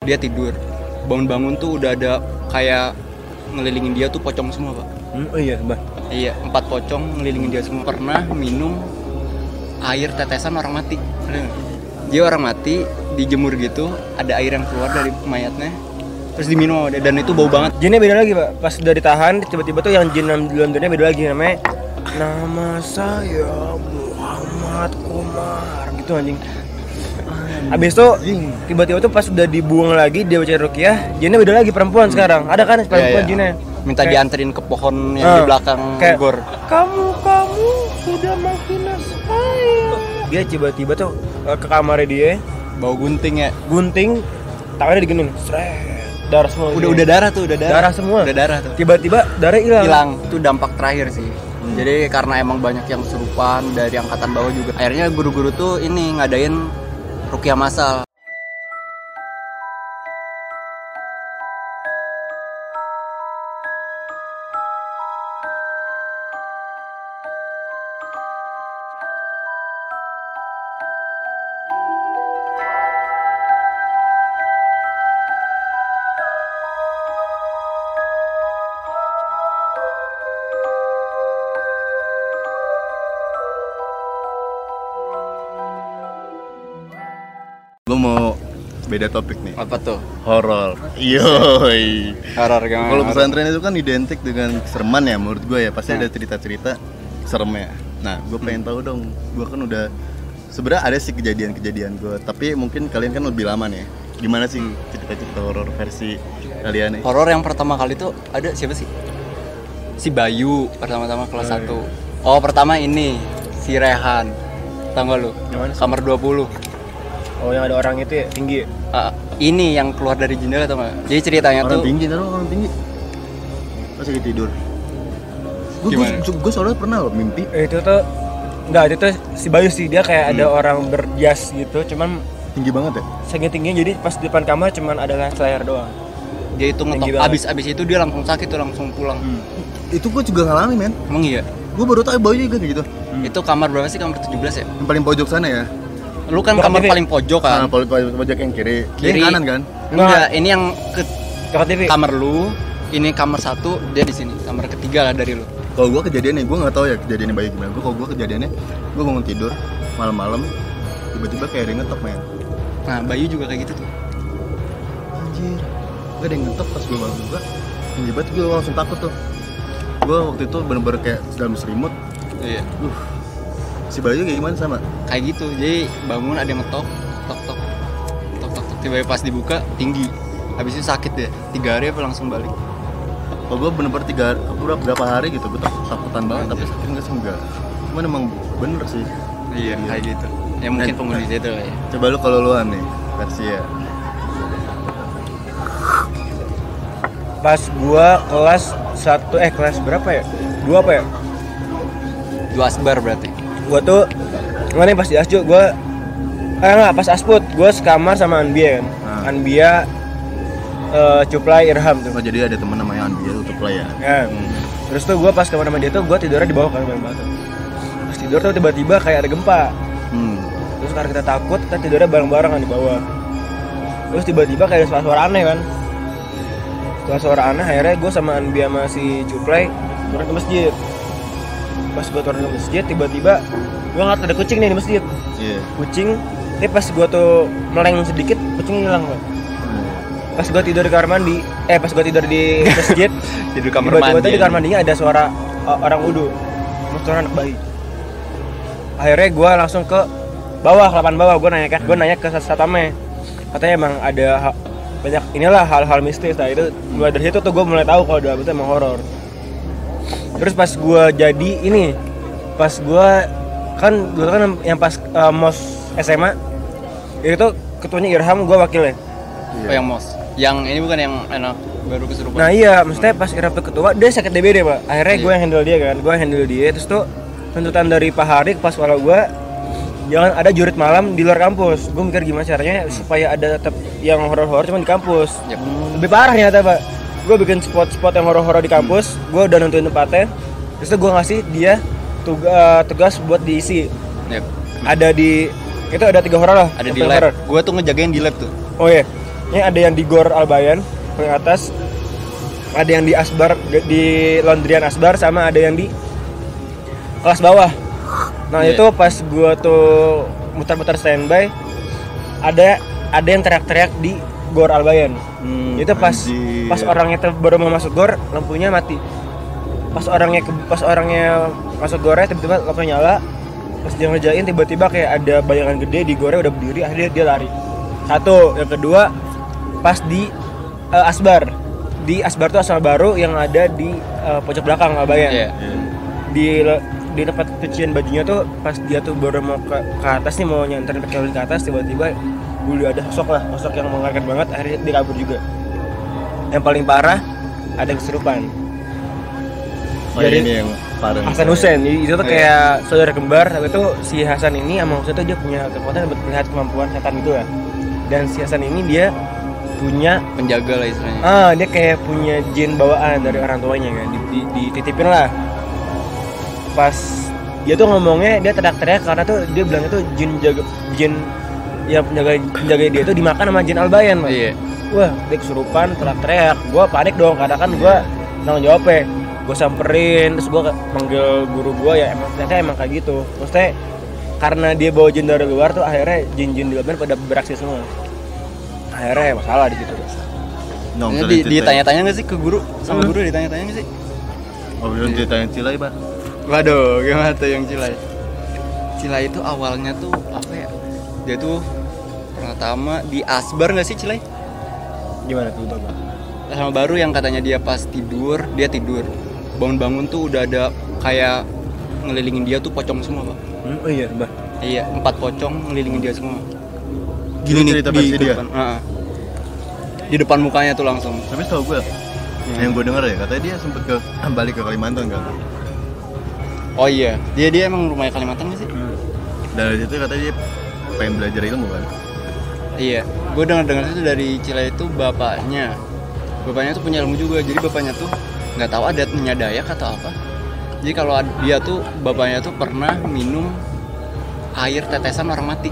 dia tidur bangun-bangun tuh udah ada kayak ngelilingin dia tuh pocong semua pak Hmm, oh iya, Bah. iya empat pocong ngelilingin dia semua pernah minum air tetesan orang mati nggak? dia orang mati dijemur gitu ada air yang keluar dari mayatnya terus diminum sama dia dan itu bau banget Jinnya beda lagi, Pak. Pas udah ditahan, tiba-tiba tuh yang jin di Londonnya beda lagi namanya. Nama saya Muhammad Kumar gitu anjing. Habis itu tiba-tiba tuh pas udah dibuang lagi dia baca rukiah, jinnya beda lagi perempuan sekarang. Ada kan perempuan Iya, iya. jinnya? minta Kayak- dianterin ke pohon yang di Ah, belakang kayak- gor Kamu kamu sudah menghina saya. Dia tiba-tiba tuh eh, ke kamarnya dia, bau gunting ya gunting, tangannya diginin, seret, darah semua. udah dia. udah darah tuh udah darah Darah semua. udah darah tuh Tiba-tiba darah hilang. hilang itu dampak terakhir sih jadi karena emang banyak yang serupan dari angkatan bawah juga akhirnya guru-guru tuh ini ngadain rukiah masal beda topik nih. apa tuh Horor. Yoi. horor gimana Kalau pesantren itu kan identik dengan kesereman ya menurut gue ya. Pasti Nah. ada cerita-cerita seremnya. Nah, gue pengen tahu dong. Gue kan udah sebenarnya ada sih kejadian-kejadian gue. Tapi mungkin kalian kan lebih lama nih. Gimana sih cerita-cerita horor versi kalian nih? horor yang pertama kali tuh ada siapa sih si Bayu pertama-tama kelas Oh, iya. 1 oh pertama ini si Rehan tau gak lu kamar 20 Oh yang ada orang itu ya tinggi. Ah, ini yang keluar dari jendela tau gak jadi ceritanya Orang tuh tinggi, taruh orang tinggi. Pas lagi tidur. Gue Gimana? gue soalnya pernah loh mimpi Eh, Itu tuh enggak itu tuh si Bayu sih dia kayak ada orang berjas gitu, cuman tinggi banget ya. saking tingginya jadi pas di depan kamar cuman ada layar doang. dia itu ngetok abis abis itu dia langsung sakit tuh langsung pulang Itu gue juga ngalamin men. emang iya Gue baru tahu Bayu juga kayak gitu. itu kamar berapa sih kamar 17 ya Yang paling pojok sana ya. Lu kan kamar paling pojok kan Nah, pojok, pojok, pojok yang kiri. Kiri. yang kanan kan? enggak ini yang ke kamar lu ini kamar satu dia di sini kamar ketiga lah dari lu Kalau gue kejadiannya, gue nggak tahu ya kejadiannya Bayu gimana. Gue kalau gue kejadiannya, gue bangun tidur malam-malam, tiba-tiba kayak ada yang ngetok men. nah Bayu juga kayak gitu tuh Anjir, gak ada yang ngetok pas gue bangun juga. Tiba-tiba gue langsung takut tuh. Gue waktu itu bener-bener kayak dalam selimut. iya Uh, si Bayu kayak gimana sama? kayak gitu jadi bangun ada yang ngetok tok tok tok tok tok tiba-tiba pas dibuka tinggi habis itu sakit deh tiga hari apa langsung balik Kalau gue bener-bener tiga, berapa, berapa hari gitu, gue takut, takutan banget. Tapi sakit nggak sih enggak. Cuman emang bener sih. iya kayak gitu ya mungkin penghuni situ lah ya Coba lu kalau luan nih, versi ya. Pas gua kelas 1 eh kelas berapa ya? Dua apa ya? dua asbar berarti Gua tuh mana pas di Asjo gua eh enggak pas Asput gua sekamar sama Anbia kan. Ah. Anbia eh Cuplai Irham tuh. Oh jadi ada temen namanya Andi ya, untuk play ya. Ya. Hmm. Terus tuh gua pas kamar sama dia tuh gua tidurnya di bawah kan batu. Pas tidur tuh tiba-tiba kayak ada gempa. Hmm. Terus karena kita takut, kita tidurnya bareng-bareng kan di bawah. Terus tiba-tiba kayak ada suara-suara aneh kan. Suara-suara aneh akhirnya gue sama Anbia sama si Cuplay turun ke masjid. Pas gue turun ke masjid tiba-tiba gue ngeliat ada kucing nih di masjid. Iya. Kucing, tapi pas gue tuh meleng sedikit kucing hilang Pak. Pas gue tidur di kamar mandi, eh pas gue tidur di masjid, jadi kamar mandi. tuh di kamar mandinya ada suara uh, orang wudhu suara anak bayi. Akhirnya gue langsung ke bawah ke lapangan bawah. Gue nanya ke gue nanya ke satame katanya emang ada banyak inilah hal-hal mistis. Nah itu mulai dari situ tuh gue mulai tahu kalau dalam itu emang horor terus pas gue jadi ini pas gue kan dulu kan yang pas uh, mos SMA itu ketuanya Irham gue wakilnya. Oh yang mos? Yang ini bukan yang enak baru kesurupan? Nah iya, maksudnya pas Irap tuh ketua, dia sakit DBD pak. Akhirnya gue Iya. yang handle dia kan, gue yang handle dia. Terus tuh tuntutan dari Pak Harik pas sekolah gue Jangan ada jurit malam di luar kampus. Gue mikir gimana caranya supaya ada tetap yang horor-horor cuma di kampus. Yap. Lebih parah ternyata pak Gue bikin spot-spot yang horor-horor di kampus Gue udah nentuin tempatnya. Terus gue ngasih dia tuga- tugas buat diisi. Yap. Ada di, itu ada tiga horor lah. Ada di lab. gue tuh ngejagain di lab tuh. Oh iya. Ini ada yang di Gor Albayan paling atas. Ada yang di Asbar di laundryan Asbar sama ada yang di kelas bawah. Nah Iya. itu pas gua tuh muter-muter standby ada ada yang teriak-teriak di Gor Albayan Hmm. itu pas anjir. pas orangnya baru mau masuk gor lampunya mati pas orangnya ke- pas orangnya masuk gornya tiba-tiba lampunya nyala pas dia ngerjain tiba-tiba kayak ada bayangan gede di gornya udah berdiri akhirnya dia lari satu yang kedua pas di eh, Asbar di Asbar tuh asal baru yang ada di eh, pojok belakang Albayan Iya. Iya. di di tempat cucian bajunya tuh pas dia tuh baru mau ke, ke atas nih mau nyanterin pakai ke atas tiba-tiba dulu ada sosok lah sosok yang mengangkat banget akhirnya dia kabur juga. Yang paling parah ada yang kesurupan Oh, Jadi- ini yang parah. Hasan Hussein. Itu tuh Iya. kayak saudara kembar tapi itu si Hasan ini sama Hussein tuh dia punya kekuatan buat melihat kemampuan setan gitu ya. Dan si Hasan ini dia punya penjaga lah istilahnya. Ah dia kayak punya jin bawaan dari orang tuanya kan di, di- dititipin lah. Pas dia tuh ngomongnya dia teriak-teriak karena tuh dia bilang itu jin jaga jin yang penjaga penjaga dia tuh dimakan sama jin albayan mas. Iya. Wah dia kesurupan teriak-teriak. Gua panik dong karena kan gua tanggung jawabnya gue samperin terus gua manggil guru gua ya emang ternyata emang kayak gitu. Maksudnya karena dia bawa jin dari luar tuh akhirnya jin-jin di luar pada beraksi semua. Akhirnya masalah di situ. Bisa di, diceritain. ditanya-tanya nggak sih ke guru? Sama Hmm. guru ditanya-tanya nggak sih? Oh, belum ceritain Cilai, Pak. Waduh, gimana tuh yang Cilai? Cilai itu awalnya tuh apa ya? Dia tuh pertama di Asbar nggak sih Cilai? gimana tuh bapak Sama baru yang katanya dia pas tidur, dia tidur. Bangun-bangun tuh udah ada kayak ngelilingin dia tuh pocong semua, Pak. hmm, oh iya bah Iya, empat pocong ngelilingin dia semua. Gini cerita versi dia. depan, ah. Di depan mukanya tuh langsung. Tapi setahu gue, yang gue denger ya, katanya dia sempet ke balik ke Kalimantan kan. Oh iya, dia dia emang rumahnya Kalimantan nggak sih? Dari situ katanya dia pengen belajar ilmu kan. Iya, gue dengar dengar itu dari Cilai itu bapaknya. Bapaknya tuh punya ilmu juga, jadi bapaknya tuh nggak tahu adatnya Dayak atau apa. Jadi kalau dia tuh bapaknya tuh pernah minum air tetesan orang mati.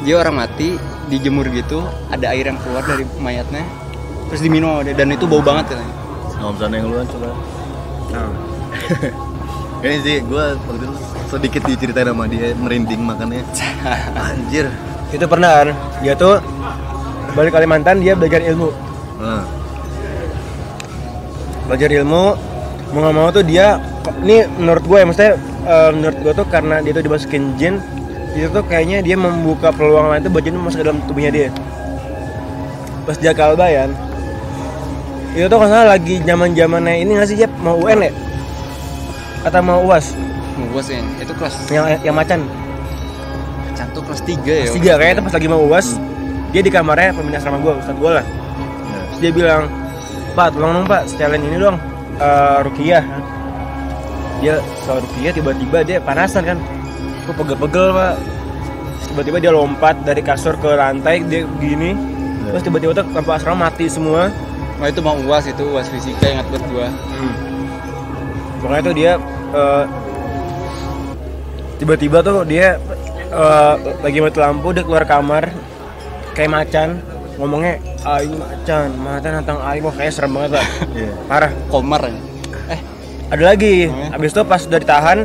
Dia orang mati dijemur gitu, ada air yang keluar dari mayatnya, terus diminum sama dia dan itu bau banget katanya. Nggak bisa yang luan coba. Ini sih gue waktu itu sedikit diceritain sama dia merinding makannya. Anjir. Itu pernah kan dia tuh balik Kalimantan dia belajar ilmu. Nah, belajar ilmu mau nggak mau tuh dia ini menurut gue ya maksudnya eh, menurut gue tuh karena dia tuh dimasukin jin itu tuh kayaknya dia membuka peluang lain tuh buat jin masuk ke dalam tubuhnya dia. Pas dia ke Albayan itu tuh kalau salah lagi zaman zamannya ini nggak sih Jep? Mau UN ya? Atau mau uas Gue sih, itu kelas yang yang macan cantuk kelas 3 ya. kelas tiga kayaknya itu pas lagi mau uas dia di kamarnya pembina asrama gue ustad gue lah ya. Terus dia bilang pak tolong dong pak sekalian ini dong eh rukiah dia soal rukiah tiba-tiba dia panasan kan gue pegel-pegel pak tiba-tiba dia lompat dari kasur ke lantai dia gini Ya. terus tiba-tiba tuh lampu asrama mati semua Wah itu mau uas itu uas fisika ingat buat gua. makanya tuh dia eh, tiba-tiba tuh dia eh, lagi mati lampu dia keluar kamar kayak macan. Ngomongnya aing macan macan tentang aing wah kayak serem banget pak. Iya. parah. Komar ya. Eh, ada lagi. Hmm. habis itu pas udah ditahan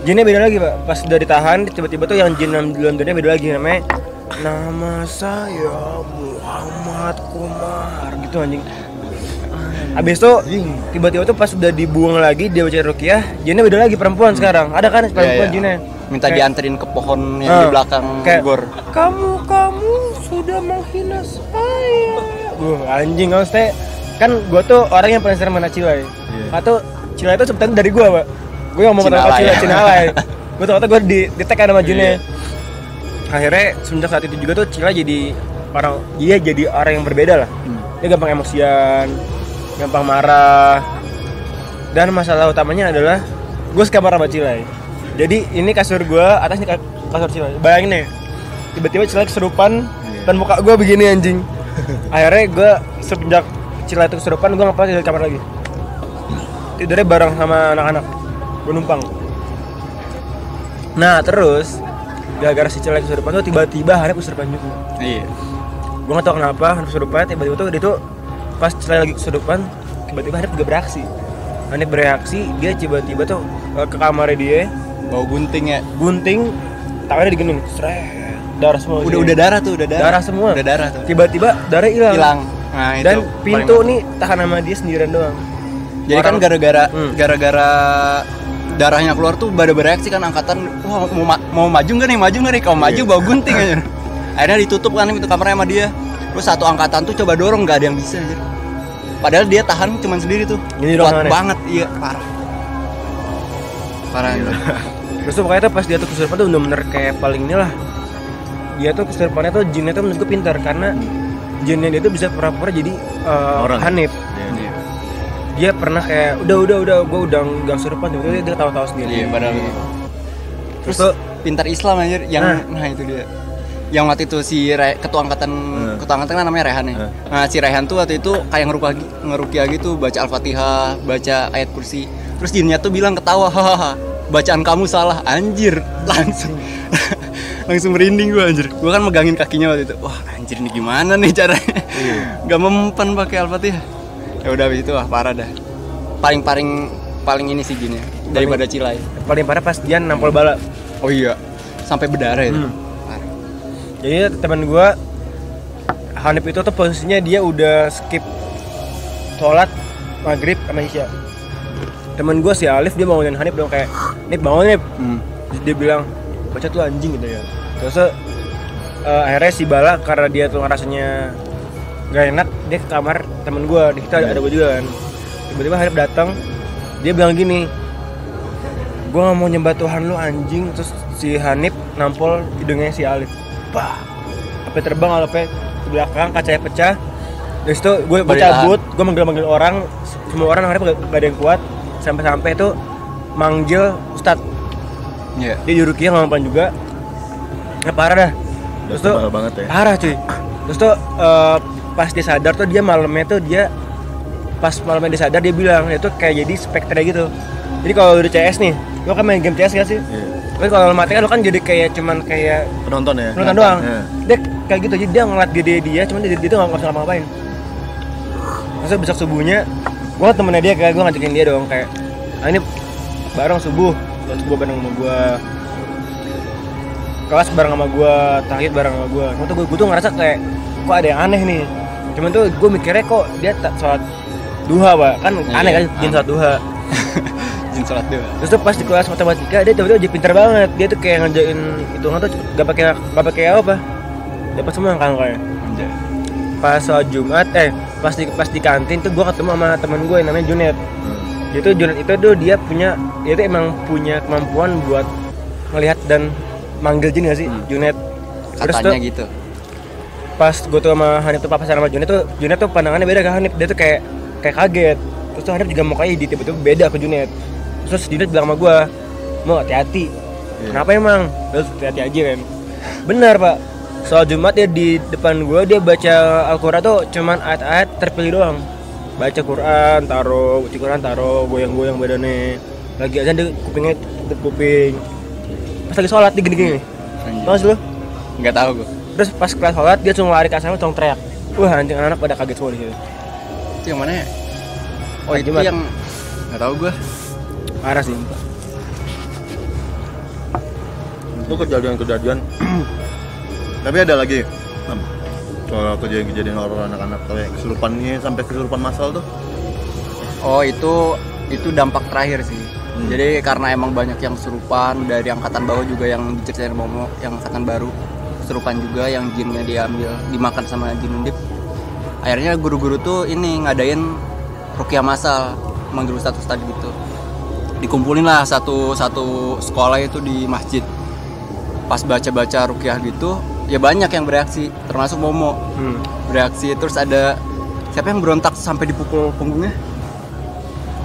jinnya beda lagi pak. Pas udah ditahan tiba-tiba tuh yang jin di Londonnya beda lagi namanya nama saya Muhammad Kumar. Gitu anjing. Habis itu tiba-tiba tuh pas udah dibuang lagi dia baca rukiah jinnya beda lagi perempuan sekarang. Ada kan perempuan Iya, iya. jinnya minta Kayak- dianterin ke pohon yang di Ah, belakang kayak, gor. kamu kamu sudah menghina saya. Wah anjing maksudnya kan gua tuh orang yang paling sering mana Cilai Iya. atau Cilai itu sebutan dari gua pak. Gue ngomong Alay. Cilai Cina Alay gue tau gue di di tag sama Junnya Iya. akhirnya semenjak saat itu juga tuh Cilai jadi orang dia jadi orang yang berbeda lah. Dia gampang emosian gampang marah. Dan masalah utamanya adalah gue sekamar sama Cilai jadi ini kasur gue atasnya ka- kasur Cilai bayangin nih tiba-tiba Cilai kesurupan Iya. dan muka gue begini anjing. Akhirnya gue semenjak Cilai itu kesurupan gue ngapain tidur di kamar lagi. Tidurnya bareng sama anak-anak gue numpang. Nah terus gara-gara si Cilai kesurupan tuh tiba-tiba hari kesurupan juga. Iya. gue nggak tahu kenapa Hanif kesurupan tiba-tiba tuh dia tuh pas saya lagi kesurupan tiba-tiba Hanif juga bereaksi. Hanif bereaksi dia tiba-tiba tuh eh, ke kamarnya dia bau gunting ya. Gunting tangannya digendong seret. Darah semua udah udah darah tuh udah darah. Darah semua. udah darah tuh. Tiba-tiba darah hilang. Hilang. Nah itu. Dan pintu nih tahan sama dia sendirian doang. Jadi kan gara-gara Hmm. gara-gara darahnya keluar tuh pada bereaksi kan angkatan wah mau ma- mau maju nggak nih? Maju nggak nih? Kalau maju Iya. bau gunting aja. Akhirnya ditutup kan itu kamarnya sama dia. Terus satu angkatan tuh coba dorong nggak ada yang bisa aja padahal dia tahan cuman sendiri tuh. Gini kuat banget iya parah. Parah terus tuh pokoknya tuh pas dia tuh kesurupan tuh bener-bener kayak paling inilah dia tuh kesurupannya tuh jinnya tuh menurut gue pintar karena jinnya dia tuh bisa pura-pura jadi uh, Orang. Hanif Iya. dia pernah kayak udah udah udah gue udah nggak kesurupan tiba-tiba dia, dia tahu-tahu sendiri iya padahal terus terus tuh pintar Islam aja yang Nah. nah, itu dia yang waktu itu si Re- ketua angkatan Hmm. ketua angkatan kan namanya Rehan ya Hmm. nah si Rehan tuh waktu itu kayak ngerukia ngerukia gitu baca al-fatihah baca ayat kursi terus jinnya tuh bilang ketawa hahaha bacaan kamu salah anjir. Langsung. Langsung merinding gua anjir. Gua kan megangin kakinya waktu itu. Wah anjir ini gimana nih caranya? Nggak mempan pakai al-fatihah. Ya udah habis itu wah parah dah. Paling paling paling ini sih jinnya daripada Cilai. paling parah pas dia nampol bala. Oh iya sampai berdarah itu. Hmm. jadi teman gue Hanif itu tuh posisinya dia udah skip sholat maghrib sama isya temen gue si Alif dia bangunin Hanif dong kayak Nip bangun Nip Hmm. Terus dia bilang baca tuh anjing gitu ya. Terus eh, akhirnya si Bala karena dia tuh ngerasanya gak enak dia ke kamar temen gue di kita ada gue juga kan. Tiba-tiba Hanif datang dia bilang gini gue gak mau nyembah Tuhan lu anjing. Terus si Hanif nampol hidungnya si Alif. Bah apa terbang Alifnya ke belakang kacanya pecah. Terus itu gue cabut, gue manggil-manggil orang, semua orang akhirnya gak, gak ada yang kuat Sampai-sampai itu manggil Ustadz Iya. dia di Rukiah nggak mempan juga ya parah dah terus tuh Tebal banget ya. parah cuy terus tuh eh, pas dia sadar tuh dia malamnya tuh dia pas malamnya dia sadar dia bilang itu kayak jadi spektre gitu jadi kalau di CS nih lu kan main game CS gak sih Iya. tapi kalau mati kan lu kan jadi kayak cuman kayak Penonton ya. penonton doang Iya. dia kayak gitu jadi dia ngeliat dia dia, cuman dia, dia tuh nggak usah ngapain masa besok subuhnya gua temennya dia kayak gua ngajakin dia dong kayak ah ini bareng subuh sholat subuh bareng sama gua kelas bareng sama gua tahiyat bareng sama cuma tuh gua, gua tuh ngerasa kayak kok ada yang aneh nih cuman tuh gua mikirnya kok dia tak sholat duha pak kan Iya, aneh kan jin sholat duha Jin sholat dua. Terus tuh pas di kelas matematika dia tiba-tiba jadi pintar banget. Dia tuh kayak ngerjain hitungan tuh gak pakai gak pakai apa. Dapat semua kan kayak. Anjay. Pas sholat Jumat eh pas di pas di kantin tuh gua ketemu sama teman gue yang namanya Junet. Hmm. Dia tuh Junet itu tuh dia punya dia tuh emang punya kemampuan buat ngelihat dan manggil jin gak sih Hmm. Junet. Terus tuh Katanya gitu. pas gue tuh sama Hanif tuh papasan sama Junet tuh Junet tuh pandangannya beda ke Hanif. Dia tuh kayak kayak kaget. Terus tuh Hanif juga mukanya di tiba-tiba beda ke Junet. Terus Junet bilang sama gue, mau hati-hati. Iya. Kenapa emang? Terus hati-hati aja kan. Benar pak. Soal Jumat dia di depan gue dia baca Al-Quran tuh cuman ayat-ayat terpilih doang. Baca Quran, taruh, baca Quran, taruh, goyang-goyang badannya. Lagi aja dia kupingnya tutup kuping. Pas lagi sholat dia gini-gini. Tau gak sih lu? Nggak tahu gua. Terus pas kelas sholat dia langsung lari ke asrama langsung teriak. Wah anjing anak pada kaget semua di situ. Itu yang mana ya? Oh, itu Jumat. yang nggak tahu gua. Parah sih. Itu kejadian-kejadian. Tapi ada lagi. Soal kejadian-kejadian horor anak-anak kayak kesurupannya sampai kesurupan masal tuh. Oh, itu itu dampak terakhir sih. Hmm. Jadi karena emang banyak yang serupan dari angkatan bawah juga yang diceritain Momo yang angkatan baru serupan juga yang jinnya diambil dimakan sama jin undip. Akhirnya guru-guru tuh ini ngadain rukiah masal manggil ustadz ustadz gitu. Dikumpulin lah satu satu sekolah itu di masjid. Pas baca-baca rukiah gitu, ya banyak yang bereaksi, termasuk Momo. Hmm. bereaksi terus ada siapa yang berontak sampai dipukul punggungnya?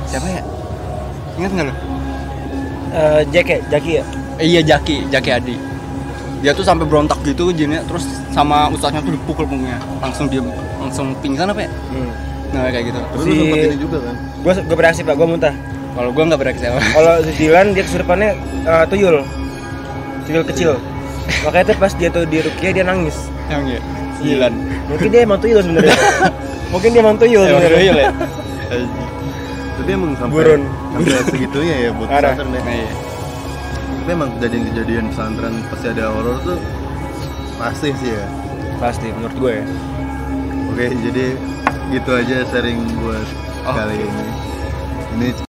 Siapa ya? Ingat nggak lo Eh, Jack ya, Jaki ya. eh, iya Jaki Jaki Adi. Dia tuh sampai berontak gitu jinnya terus sama ustaznya tuh dipukul punggungnya. Langsung dia langsung pingsan apa ya? Hmm. nah kayak gitu. Lu Si- sempet ini juga kan. Gue gue bereaksi pak, gue muntah. kalau gua nggak bereaksi apa? Kalau si Dilan dia kesurupannya eh, tuyul, tuyul kecil. Makanya tuh pas dia tuh di Rukia dia nangis. emang ya Sembilan. Mungkin dia emang tuyul sebenarnya. Mungkin dia emang tuyul Emang sebenarnya. tuyul ya? tapi emang sampai Burun. sampai segitunya ya buat pesantren ya Nah, iya. tapi emang kejadian-kejadian pesantren pasti ada horor tuh pasti sih ya Pasti menurut gue ya. oke jadi gitu aja sharing buat Oke. kali ini ini